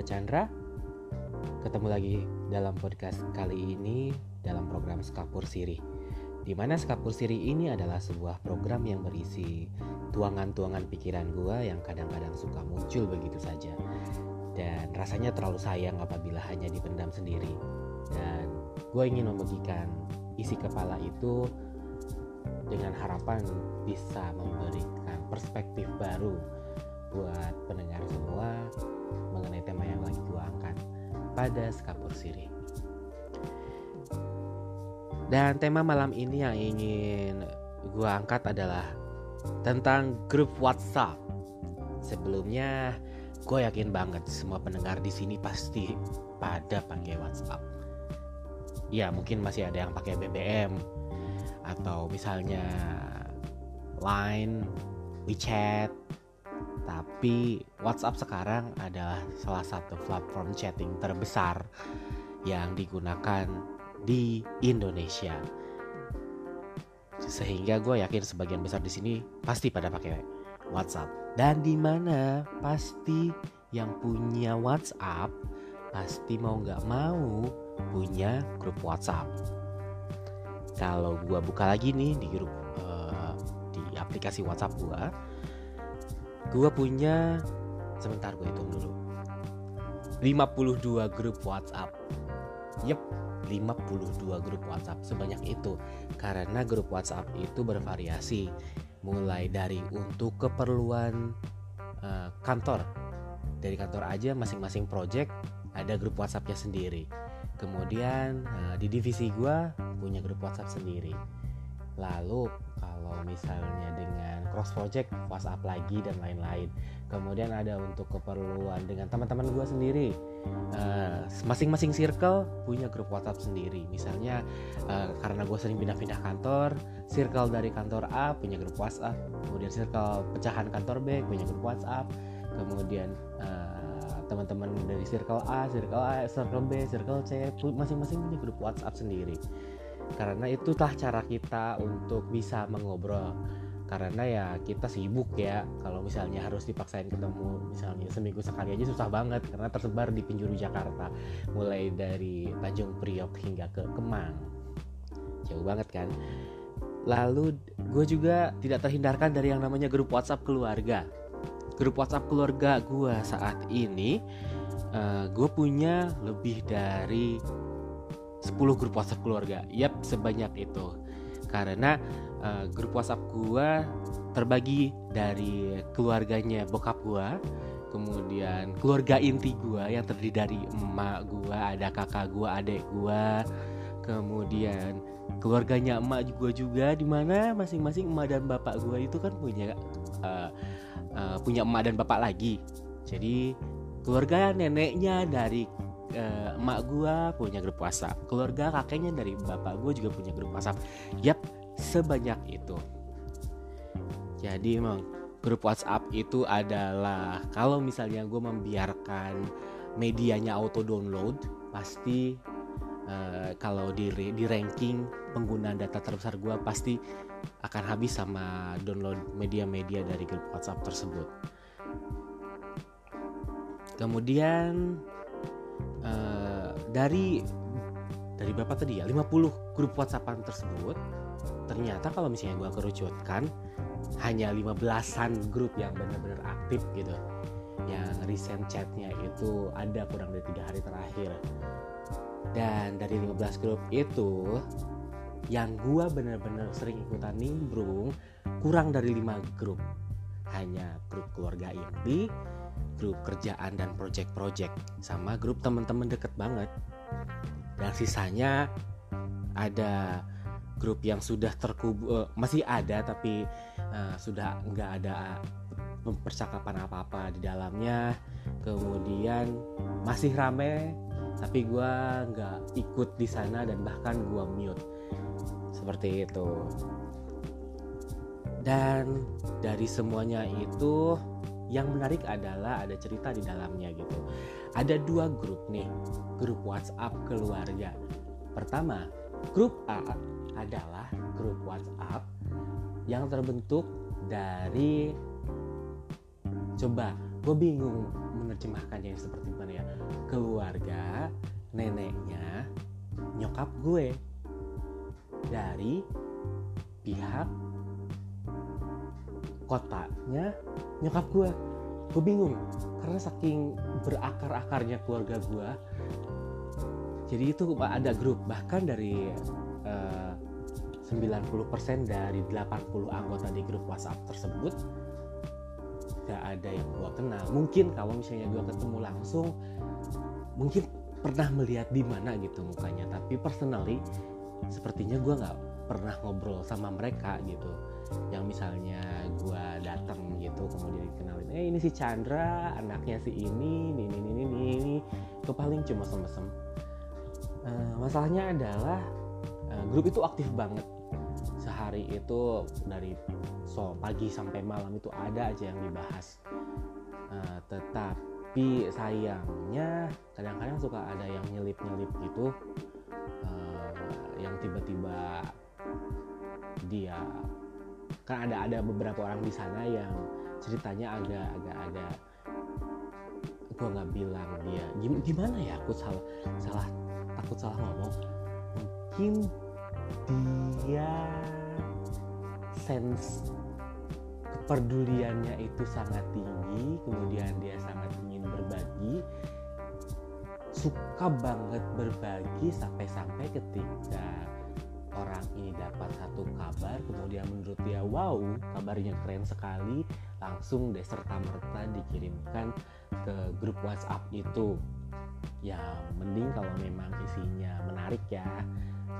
Chandra. Ketemu lagi dalam podcast kali ini dalam program Skapur Siri. Di mana Skapur Siri ini adalah sebuah program yang berisi tuangan-tuangan pikiran gua yang kadang-kadang suka muncul begitu saja. Dan rasanya terlalu sayang apabila hanya dipendam sendiri. Dan gue ingin membagikan isi kepala itu dengan harapan bisa memberikan perspektif baru buat pendengar semua mengenai tema yang lagi gue angkat pada Skapur Siri. Dan tema malam ini yang ingin gue angkat adalah tentang grup WhatsApp. Sebelumnya, gue yakin banget semua pendengar di sini pasti pada pakai WhatsApp. Ya, mungkin masih ada yang pakai BBM atau misalnya Line, WeChat. Tapi WhatsApp sekarang adalah salah satu platform chatting terbesar yang digunakan di Indonesia. Sehingga gue yakin sebagian besar di sini pasti pada pakai WhatsApp. Dan di mana pasti yang punya WhatsApp pasti mau nggak mau punya grup WhatsApp. Kalau gue buka lagi nih di grup uh, di aplikasi WhatsApp gue, gue punya sebentar gue hitung dulu. 52 grup WhatsApp. Yep, 52 grup WhatsApp sebanyak itu. Karena grup WhatsApp itu bervariasi mulai dari untuk keperluan uh, kantor. Dari kantor aja masing-masing project ada grup WhatsAppnya sendiri. Kemudian uh, di divisi gue punya grup WhatsApp sendiri lalu kalau misalnya dengan cross project WhatsApp lagi dan lain-lain. Kemudian ada untuk keperluan dengan teman-teman gue sendiri. Uh, masing-masing circle punya grup WhatsApp sendiri. Misalnya uh, karena gue sering pindah-pindah kantor circle dari kantor A punya grup WhatsApp. Kemudian circle pecahan kantor B punya grup WhatsApp. Kemudian uh, teman-teman dari circle A, circle A, circle B, circle C masing-masing punya grup WhatsApp sendiri karena itulah cara kita untuk bisa mengobrol. Karena ya kita sibuk ya kalau misalnya harus dipaksain ketemu misalnya seminggu sekali aja susah banget karena tersebar di penjuru Jakarta mulai dari Tanjung Priok hingga ke Kemang. Jauh banget kan? Lalu gue juga tidak terhindarkan dari yang namanya grup WhatsApp keluarga. Grup WhatsApp keluarga gue saat ini uh, gue punya lebih dari 10 grup WhatsApp keluarga. Yap, sebanyak itu. Karena uh, grup WhatsApp gua terbagi dari keluarganya bokap gua, kemudian keluarga inti gua yang terdiri dari emak gua, ada kakak gua, adik gua, kemudian keluarganya emak juga juga di mana masing-masing emak dan bapak gua itu kan punya uh, uh, punya emak dan bapak lagi. Jadi keluarga neneknya dari uh, emak gue punya grup WhatsApp keluarga kakeknya dari bapak gue juga punya grup WhatsApp yap sebanyak itu jadi emang grup WhatsApp itu adalah kalau misalnya gue membiarkan medianya auto download pasti uh, kalau di di ranking penggunaan data terbesar gue pasti akan habis sama download media-media dari grup WhatsApp tersebut. Kemudian uh, dari dari berapa tadi ya? 50 grup WhatsAppan tersebut ternyata kalau misalnya gue kerucutkan hanya 15an grup yang benar-benar aktif gitu. Yang recent chatnya itu ada kurang dari tiga hari terakhir. Dan dari 15 grup itu yang gue benar-benar sering ikutan nimbrung kurang dari 5 grup. Hanya grup keluarga inti grup kerjaan dan project-project sama grup teman-teman deket banget. Dan sisanya ada grup yang sudah terkubur uh, masih ada tapi uh, sudah nggak ada percakapan apa-apa di dalamnya. Kemudian masih rame tapi gue nggak ikut di sana dan bahkan gue mute. Seperti itu. Dan dari semuanya itu yang menarik adalah ada cerita di dalamnya gitu. Ada dua grup nih grup WhatsApp keluarga. Pertama grup A adalah grup WhatsApp yang terbentuk dari coba gue bingung menerjemahkannya seperti mana ya. Keluarga neneknya nyokap gue. Dari pihak kotanya nyokap gue gue bingung karena saking berakar-akarnya keluarga gue jadi itu ada grup bahkan dari uh, 90% dari 80 anggota di grup WhatsApp tersebut gak ada yang gue kenal. Mungkin kalau misalnya gue ketemu langsung mungkin pernah melihat di mana gitu mukanya. Tapi personally sepertinya gue nggak pernah ngobrol sama mereka gitu yang misalnya gue datang gitu kemudian dikenalin eh ini si Chandra anaknya si ini ini ini ini ini, ini. paling cuma semesem uh, masalahnya adalah uh, grup itu aktif banget. Sehari itu dari so pagi sampai malam itu ada aja yang dibahas. Uh, tetapi sayangnya kadang-kadang suka ada yang nyelip-nyelip gitu. Uh, yang tiba-tiba dia kan ada ada beberapa orang di sana yang ceritanya agak agak agak gue nggak bilang dia gimana ya aku salah salah takut salah ngomong? Mungkin dia sense kepeduliannya itu sangat tinggi kemudian dia sangat ingin berbagi suka banget berbagi sampai-sampai ketika orang ini dapat satu kabar kemudian menurut dia wow kabarnya keren sekali langsung deh serta merta dikirimkan ke grup WhatsApp itu. Ya mending kalau memang isinya menarik ya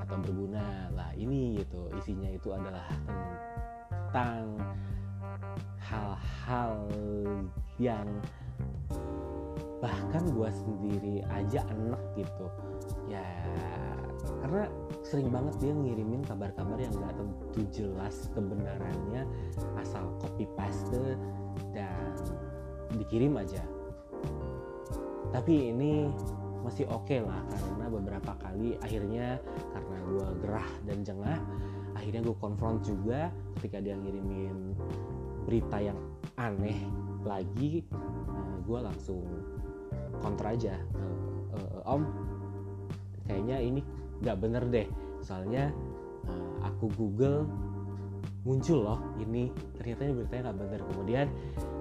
atau berguna. Lah ini gitu isinya itu adalah tentang hal-hal yang bahkan gue sendiri aja enak gitu ya. Karena sering banget dia ngirimin kabar-kabar yang gak tentu jelas kebenarannya asal copy paste dan dikirim aja. Tapi ini masih oke okay lah karena beberapa kali akhirnya karena gue gerah dan jengah akhirnya gue konfront juga ketika dia ngirimin berita yang aneh lagi eh, gue langsung kontra aja e, e, om kayaknya ini nggak bener deh. Soalnya uh, aku google muncul loh ini ternyata ini beritanya nggak bener. Kemudian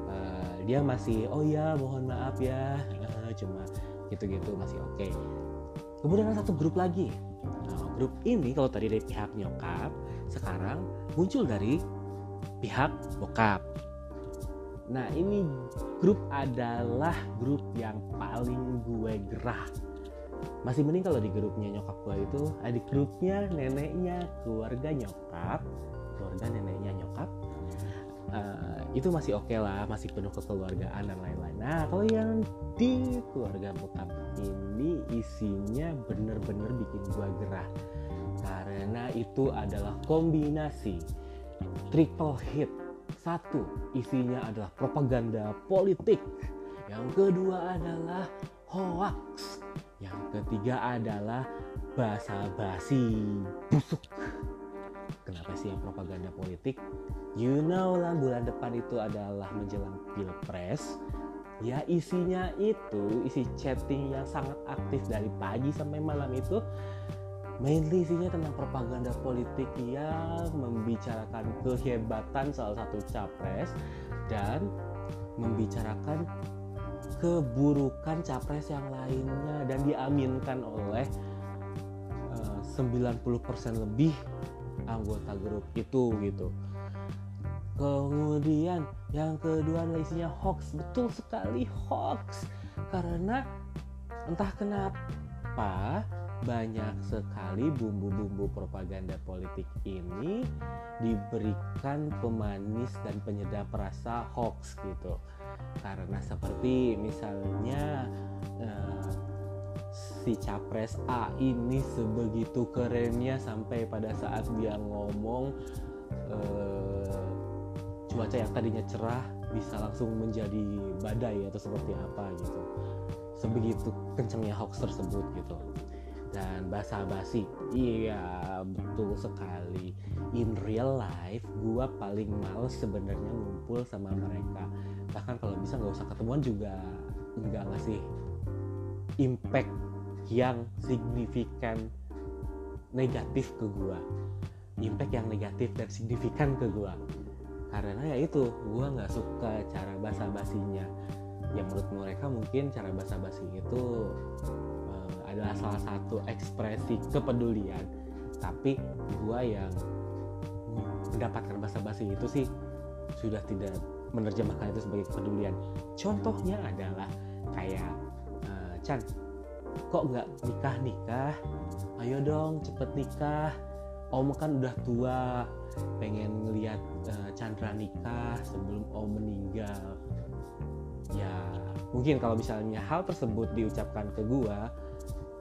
uh, dia masih oh ya mohon maaf ya. Cuma gitu-gitu masih oke. Okay. kemudian ada satu grup lagi. Nah, grup ini kalau tadi dari pihak nyokap sekarang muncul dari pihak bokap. Nah ini grup adalah grup yang paling gue gerah masih mending kalau di grupnya nyokap gue itu adik grupnya neneknya keluarga nyokap keluarga neneknya nyokap uh, itu masih oke okay lah masih penuh kekeluargaan dan lain-lain. Nah kalau yang di keluarga bokap ini isinya bener-bener bikin gue gerah. Karena itu adalah kombinasi triple hit. Satu isinya adalah propaganda politik. Yang kedua adalah hoax yang ketiga adalah bahasa basi busuk. Kenapa sih yang propaganda politik? You know lah bulan depan itu adalah menjelang pilpres. Ya isinya itu isi chatting yang sangat aktif dari pagi sampai malam itu mainly isinya tentang propaganda politik yang membicarakan kehebatan salah satu capres dan membicarakan keburukan capres yang lainnya dan diaminkan oleh uh, 90% lebih anggota grup itu gitu. Kemudian yang kedua adalah isinya hoax, betul sekali hoax karena entah kenapa banyak sekali bumbu-bumbu propaganda politik ini diberikan pemanis dan penyedap rasa hoax gitu. Karena seperti misalnya uh, si capres A ini sebegitu kerennya sampai pada saat dia ngomong uh, cuaca yang tadinya cerah bisa langsung menjadi badai atau seperti apa gitu. Sebegitu kencangnya hoax tersebut gitu dan basa basi iya betul sekali. In real life gua paling males sebenarnya ngumpul sama mereka. Bahkan kalau bisa nggak usah ketemuan juga nggak ngasih impact yang signifikan negatif ke gue impact yang negatif dan signifikan ke gue karena ya itu gue nggak suka cara basa basinya yang menurut mereka mungkin cara basa basi itu adalah salah satu ekspresi kepedulian. Tapi gue yang mendapatkan basa basi itu sih sudah tidak menerjemahkan itu sebagai kepedulian. Contohnya adalah kayak uh, Chan kok nggak nikah nikah? Ayo dong cepet nikah. Om kan udah tua pengen ngeliat uh, Chandra nikah sebelum om meninggal. Ya mungkin kalau misalnya hal tersebut diucapkan ke gua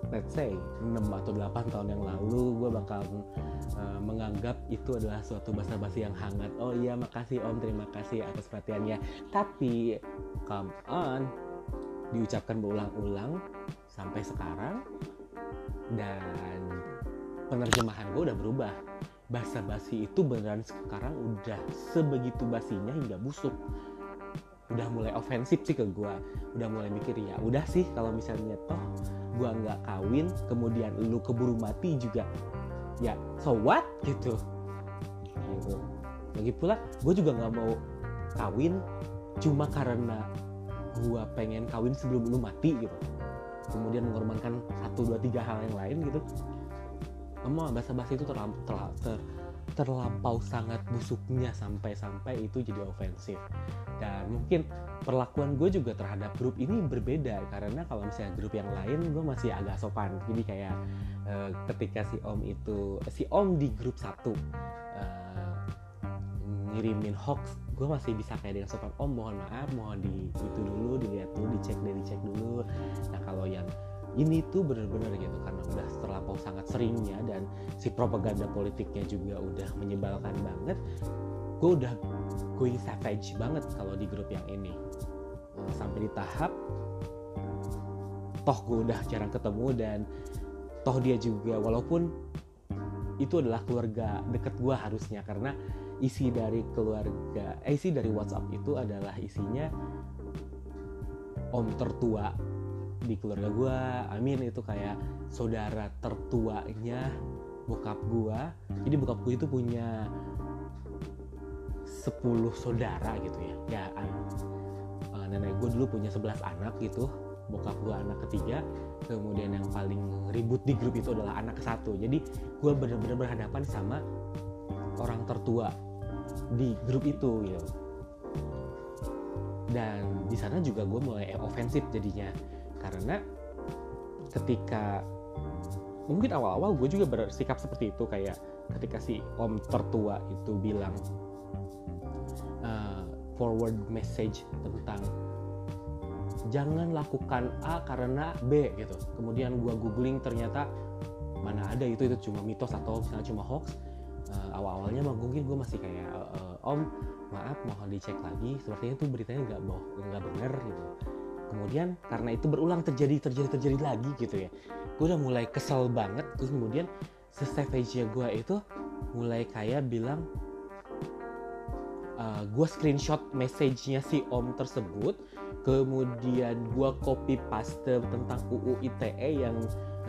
let's say 6 atau 8 tahun yang lalu gue bakal uh, menganggap itu adalah suatu bahasa basi yang hangat. Oh iya makasih om. Terima kasih atas perhatiannya. Tapi come on diucapkan berulang-ulang sampai sekarang dan penerjemahan gue udah berubah. Bahasa basi itu beneran sekarang udah sebegitu basinya hingga busuk. Udah mulai ofensif sih ke gue udah mulai mikir ya udah sih kalau misalnya toh gue nggak kawin kemudian lu keburu mati juga. Ya so what? Gitu. Gitu. Lagi pula gue juga nggak mau kawin cuma karena gue pengen kawin sebelum lu mati gitu. Kemudian mengorbankan satu dua tiga hal yang lain gitu. Emang bahasa bahasa itu terlampau ter, ter, terlampau sangat busuknya sampai-sampai itu jadi ofensif. Dan mungkin perlakuan gue juga terhadap grup ini berbeda karena kalau misalnya grup yang lain gue masih agak sopan. Jadi kayak uh, ketika si om itu si om di grup satu uh, ngirimin hoax gue masih bisa kayak dengan sopan om mohon maaf mohon di itu dulu dilihat dulu dicek dari dicek dulu. Nah kalau yang ini tuh bener-bener gitu karena udah terlampau sangat seringnya dan si propaganda politiknya juga udah menyebalkan banget gue udah going savage banget kalau di grup yang ini. Sampai di tahap toh gue udah jarang ketemu dan toh dia juga walaupun itu adalah keluarga deket gue harusnya karena isi dari keluarga eh, isi dari WhatsApp itu adalah isinya om tertua di keluarga gue Amin itu kayak saudara tertuanya bokap gue jadi bokap gue itu punya 10 saudara gitu ya. Ya uh, nenek gue dulu punya 11 anak gitu bokap gue anak ketiga. Kemudian yang paling ribut di grup itu adalah anak satu. Jadi gue bener-bener berhadapan sama orang tertua di grup itu gitu. Dan di sana juga gue mulai ofensif jadinya karena ketika mungkin awal-awal gue juga bersikap seperti itu kayak ketika si om tertua itu bilang uh, forward message tentang jangan lakukan A karena B gitu. Kemudian gue googling ternyata mana ada itu itu cuma mitos atau misalnya cuma hoax. Uh, awal-awalnya mungkin gue masih kayak uh, om maaf mohon dicek lagi. Sepertinya itu beritanya nggak nggak bener gitu kemudian karena itu berulang terjadi terjadi terjadi lagi gitu ya. Gue udah mulai kesel banget terus kemudian savage gue itu mulai kayak bilang uh, gue screenshot message-nya si om tersebut kemudian gue copy paste tentang UU ITE yang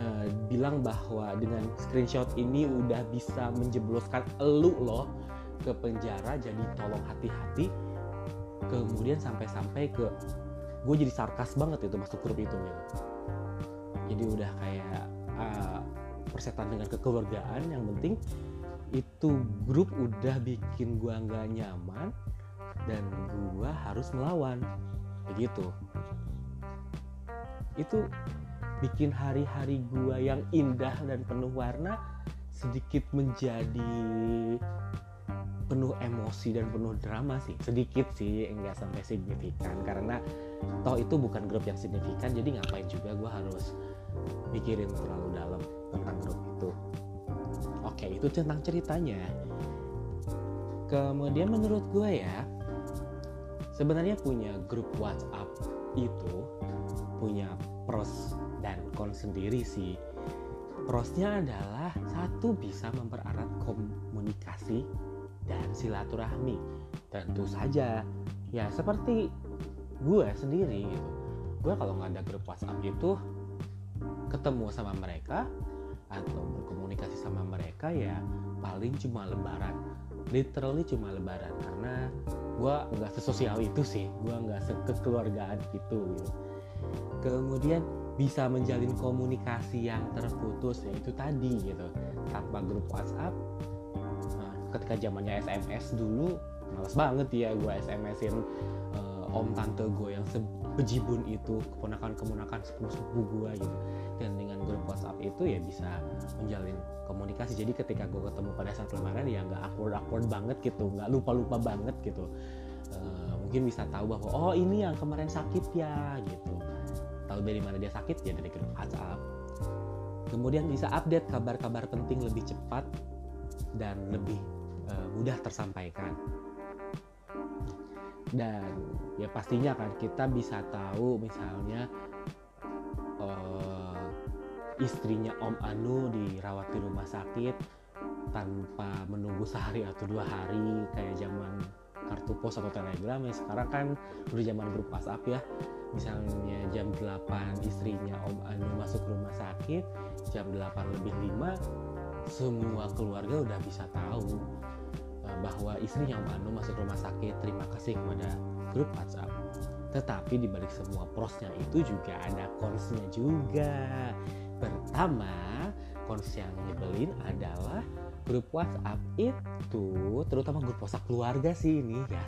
uh, bilang bahwa dengan screenshot ini udah bisa menjebloskan elu loh ke penjara jadi tolong hati-hati. Kemudian sampai-sampai ke gue jadi sarkas banget itu masuk grup itu gitu jadi udah kayak uh, persetan dengan kekeluargaan yang penting itu grup udah bikin gue nggak nyaman dan gue harus melawan. Begitu. Itu bikin hari-hari gue yang indah dan penuh warna sedikit menjadi penuh emosi dan penuh drama sih. Sedikit sih enggak sampai signifikan. Karena toh itu bukan grup yang signifikan jadi ngapain juga gue harus mikirin terlalu dalam tentang grup itu. Oke itu tentang ceritanya. Kemudian menurut gue ya sebenarnya punya grup WhatsApp itu punya pros dan con sendiri sih. Prosnya adalah satu bisa mempererat komunikasi dan silaturahmi. Tentu saja, ya seperti gue sendiri gitu. gue kalau nggak ada grup WhatsApp itu ketemu sama mereka atau berkomunikasi sama mereka ya paling cuma lebaran literally cuma lebaran karena gue nggak sesosial itu sih gue nggak sekekeluargaan itu gitu. kemudian bisa menjalin komunikasi yang terputus ya itu tadi gitu tanpa grup WhatsApp ketika zamannya SMS dulu males banget ya gue SMS-in uh, om tante gue yang sebejibun itu keponakan keponakan sepupu sepupu gue gitu. Dan dengan grup WhatsApp itu ya bisa menjalin komunikasi. Jadi ketika gue ketemu pada saat lebaran ya nggak awkward awkward banget gitu nggak lupa lupa banget gitu. Uh, mungkin bisa tahu bahwa oh ini yang kemarin sakit ya gitu. Tahu dari mana dia sakit? Ya dari grup WhatsApp. Kemudian bisa update kabar-kabar penting lebih cepat dan lebih uh, mudah tersampaikan. Dan ya pastinya kan kita bisa tahu misalnya uh, istrinya Om Anu dirawat di rumah sakit tanpa menunggu sehari atau dua hari kayak zaman kartu pos atau telegram ya. Sekarang kan udah zaman grup WhatsApp ya. Misalnya jam 8 istrinya Om Anu masuk rumah sakit jam 8 lebih 5 semua keluarga udah bisa tahu bahwa istrinya Om Anu masuk rumah sakit terima kasih kepada grup WhatsApp. Tetapi dibalik semua prosnya itu juga ada konsnya juga. Pertama kons yang nyebelin adalah grup WhatsApp itu terutama grup WhatsApp keluarga sih ini ya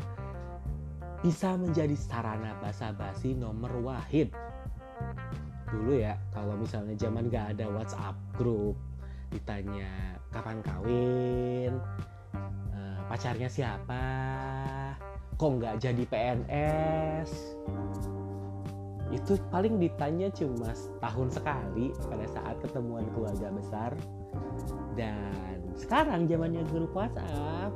bisa menjadi sarana basa-basi nomor wahid. Dulu ya kalau misalnya zaman gak ada WhatsApp grup ditanya kapan kawin uh, pacarnya siapa? Kok nggak jadi PNS itu paling ditanya cuma setahun sekali pada saat ketemuan keluarga besar. Dan sekarang zamannya grup WhatsApp.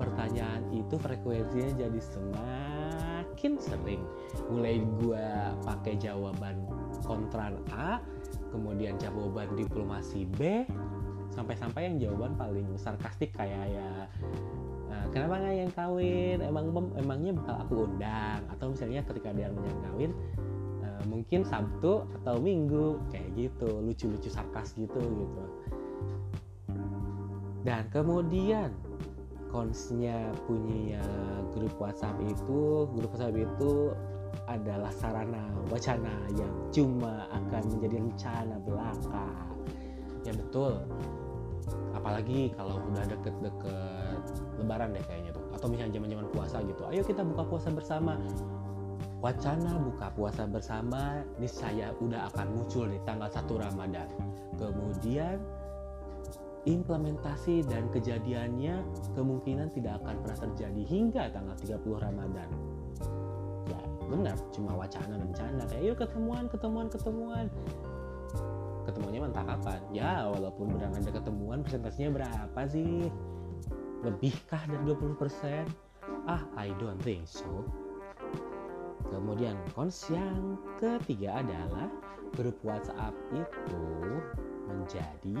Pertanyaan itu frekuensinya jadi semakin sering. Mulai gue pakai jawaban kontran A kemudian jawaban diplomasi B sampai-sampai yang jawaban paling sarkastik kayak ya uh, kenapa nggak yang kawin? Emang emangnya bakal aku undang? Atau misalnya ketika ada yang kawin mungkin Sabtu atau Minggu kayak gitu lucu-lucu sarkas gitu gitu. Dan kemudian konsnya punya grup WhatsApp itu grup WhatsApp itu adalah sarana wacana yang cuma akan menjadi rencana belaka. Ya betul apalagi kalau udah deket-deket lebaran deh kayaknya tuh atau misalnya zaman-zaman puasa gitu ayo kita buka puasa bersama wacana buka puasa bersama niscaya udah akan muncul di tanggal 1 Ramadan. Kemudian implementasi dan kejadiannya kemungkinan tidak akan pernah terjadi hingga tanggal 30 Ramadan. Ya, benar, cuma wacana rencana kayak yuk ketemuan, ketemuan, ketemuan. Ketemuannya mentah kapan? Ya, walaupun benar ada ketemuan, presentasinya berapa sih? Lebihkah dari 20%? Ah, I don't think so Kemudian kons yang ketiga adalah grup WhatsApp itu menjadi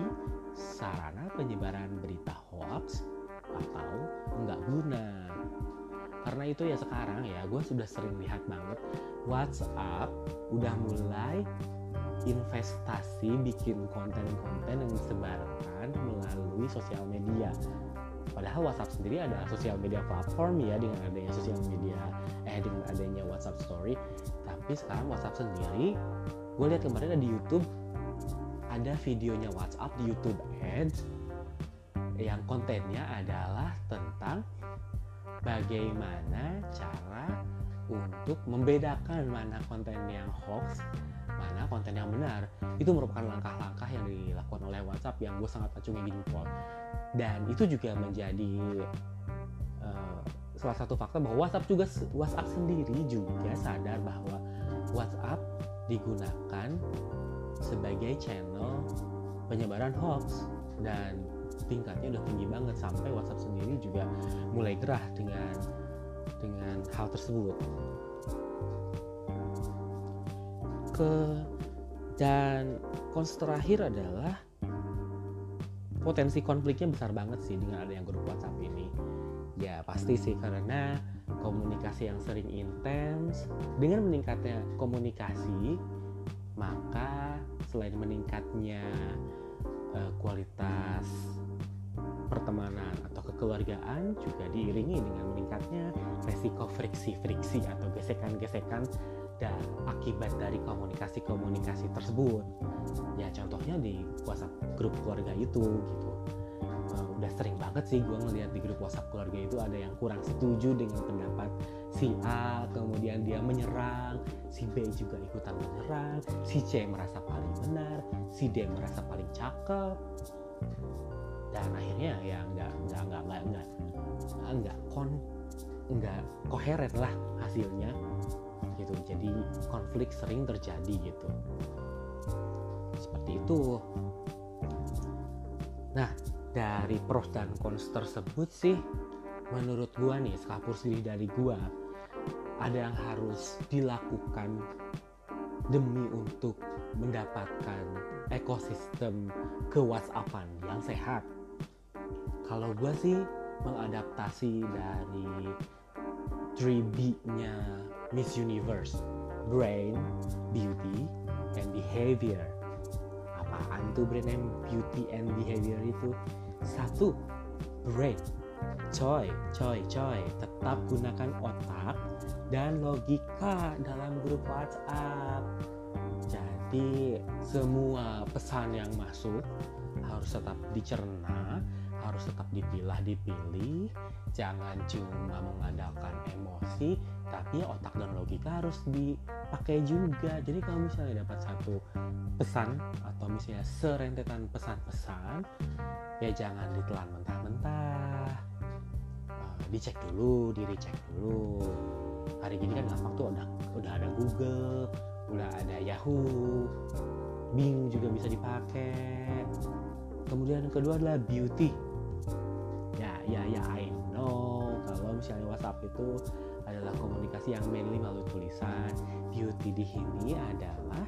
sarana penyebaran berita hoax atau enggak guna. Karena itu ya sekarang ya gue sudah sering lihat banget WhatsApp udah mulai investasi bikin konten-konten yang disebarkan melalui sosial media Padahal WhatsApp sendiri adalah sosial media platform ya dengan adanya sosial media eh dengan adanya WhatsApp Story. Tapi sekarang WhatsApp sendiri, gue lihat kemarin ada di YouTube ada videonya WhatsApp di YouTube Ads yang kontennya adalah tentang bagaimana cara untuk membedakan mana konten yang hoax konten yang benar itu merupakan langkah-langkah yang dilakukan oleh WhatsApp yang gue sangat acungi jempol dan itu juga menjadi uh, salah satu fakta bahwa WhatsApp juga WhatsApp sendiri juga sadar bahwa WhatsApp digunakan sebagai channel penyebaran hoax. Dan tingkatnya udah tinggi banget sampai WhatsApp sendiri juga mulai gerah dengan dengan hal tersebut. Ke dan kons terakhir adalah potensi konfliknya besar banget sih dengan ada yang grup WhatsApp ini. Ya pasti sih karena komunikasi yang sering intens dengan meningkatnya komunikasi maka selain meningkatnya uh, kualitas pertemanan atau kekeluargaan juga diiringi dengan meningkatnya resiko friksi-friksi atau gesekan-gesekan dan akibat dari komunikasi-komunikasi tersebut. Ya contohnya di WhatsApp grup keluarga itu gitu. Udah sering banget sih gue ngeliat di grup WhatsApp keluarga itu ada yang kurang setuju dengan pendapat si A, kemudian dia menyerang, si B juga ikutan menyerang, si C merasa paling benar, si D merasa paling cakep, dan akhirnya ya nggak nggak nggak nggak nggak nggak kon nggak koheren lah hasilnya gitu. Jadi konflik sering terjadi gitu. Seperti itu. Nah dari pros dan cons tersebut sih menurut gua nih sekapur sendiri dari gua ada yang harus dilakukan demi untuk mendapatkan ekosistem ke WhatsAppan yang sehat. Kalau gua sih mengadaptasi dari 3B-nya Miss Universe, Brain, Beauty, and Behavior. Apaan tuh brand name beauty and behavior itu? Satu brain. Coy coy coy. Tetap gunakan otak dan logika dalam grup WhatsApp. Jadi semua pesan yang masuk harus tetap dicerna harus tetap dipilah dipilih. Jangan cuma mengandalkan emosi tapi otak dan logika harus dipakai juga. Jadi kalau misalnya dapat satu pesan atau misalnya serentetan pesan-pesan ya jangan ditelan mentah-mentah. Uh, dicek dulu diri cek dulu. Hari ini kan gampang tuh udah udah ada Google udah ada Yahoo. Bing juga bisa dipakai. Kemudian kedua adalah beauty. Ya ya ya I know kalau misalnya WhatsApp itu adalah komunikasi yang mainly melalui tulisan. Beauty di sini adalah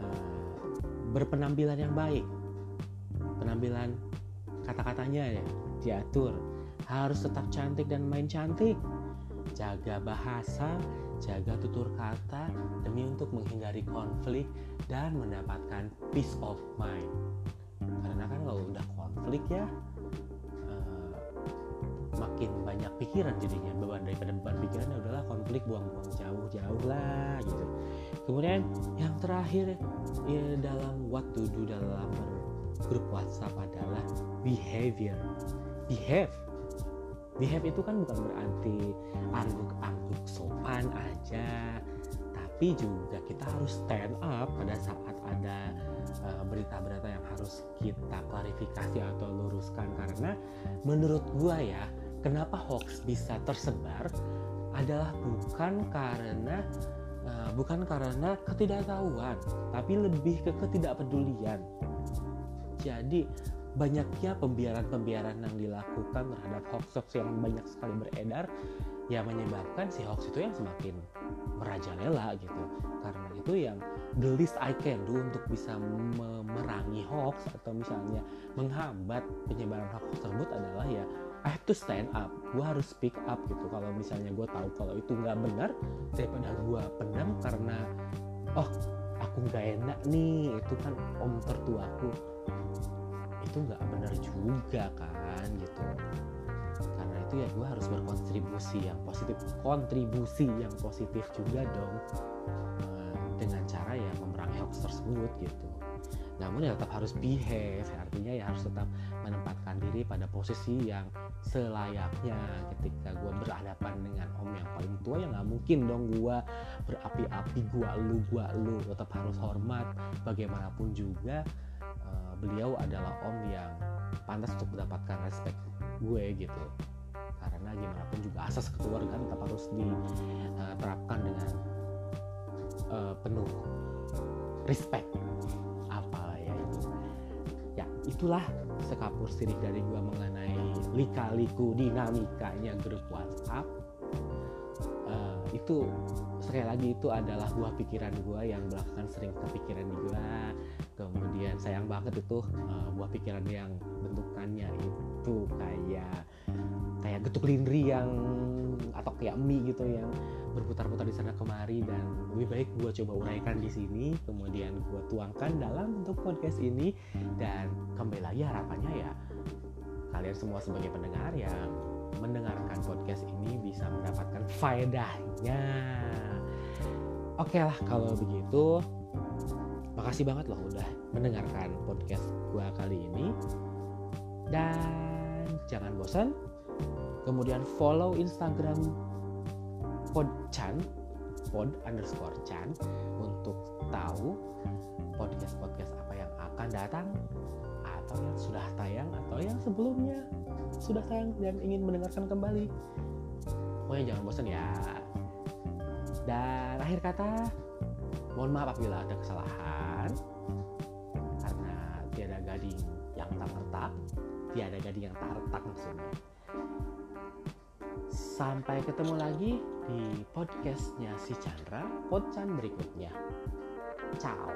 uh, berpenampilan yang baik. Penampilan kata-katanya ya diatur. Harus tetap cantik dan main cantik. Jaga bahasa jaga tutur kata demi untuk menghindari konflik dan mendapatkan peace of mind. Karena kan kalau udah konflik ya makin banyak pikiran jadinya beban daripada beban pikiran udahlah konflik buang-buang jauh-jauh lah gitu. Kemudian yang terakhir ya dalam what to do dalam grup WhatsApp adalah behavior. Behave. Behave itu kan bukan berarti angguk-angguk sopan aja tapi juga kita harus stand up pada saat ada eh, berita-berita uh, yang harus kita klarifikasi atau luruskan. Karena menurut gua ya kenapa hoax bisa tersebar adalah bukan karena uh, bukan karena ketidaktahuan, tapi lebih ke ketidakpedulian. Jadi banyaknya pembiaran-pembiaran yang dilakukan terhadap hoax-hoax yang banyak sekali beredar ya menyebabkan si hoax itu yang semakin merajalela gitu karena itu yang the least I can do untuk bisa memerangi hoax atau misalnya menghambat penyebaran hoax tersebut adalah ya I have to stand up. Gue harus speak up gitu. Kalau misalnya gue tahu kalau itu nggak benar daripada gue pendam karena oh aku nggak enak nih. Itu kan om tertuaku itu nggak benar juga kan gitu. Karena itu ya gue harus berkontribusi yang positif. Kontribusi yang positif juga dong eh, dengan cara ya memerangi hoax tersebut gitu. Namun ya tetap harus behave. Artinya ya harus tetap menempatkan diri pada posisi yang selayaknya ketika gue berhadapan dengan om yang paling tua ya nggak mungkin dong gue berapi-api gue lu gue lu. Tetap harus hormat. Bagaimanapun juga uh, beliau adalah om yang pantas untuk mendapatkan respect gue gitu. Karena gimana pun juga asas keluarga tetap harus diterapkan dengan uh, penuh respect. Itulah sekapur sirik dari gua mengenai lika-liku dinamikanya grup WhatsApp. Uh, itu sekali lagi itu adalah buah pikiran gua yang belakangan sering kepikiran di gua. Kemudian sayang banget itu uh, buah pikiran yang bentukannya itu kayak kayak getuk lindri yang atau kayak mie gitu yang berputar-putar di sana kemari dan lebih baik gue coba uraikan di sini kemudian gue tuangkan dalam bentuk podcast ini. Dan kembali lagi harapannya ya kalian semua sebagai pendengar yang mendengarkan podcast ini bisa mendapatkan faedahnya. Oke lah kalau begitu makasih banget loh udah mendengarkan podcast gue kali ini. Dan jangan bosan kemudian follow instagram podchan pod underscore chan untuk tahu podcast podcast apa yang akan datang atau yang sudah tayang atau yang sebelumnya sudah tayang dan ingin mendengarkan kembali. Pokoknya jangan bosan ya. Dan akhir kata mohon maaf apabila ada kesalahan karena tiada gading yang tak retak tiada gading yang tak retak maksudnya sampai ketemu lagi di podcastnya si Chandra podcast berikutnya. Ciao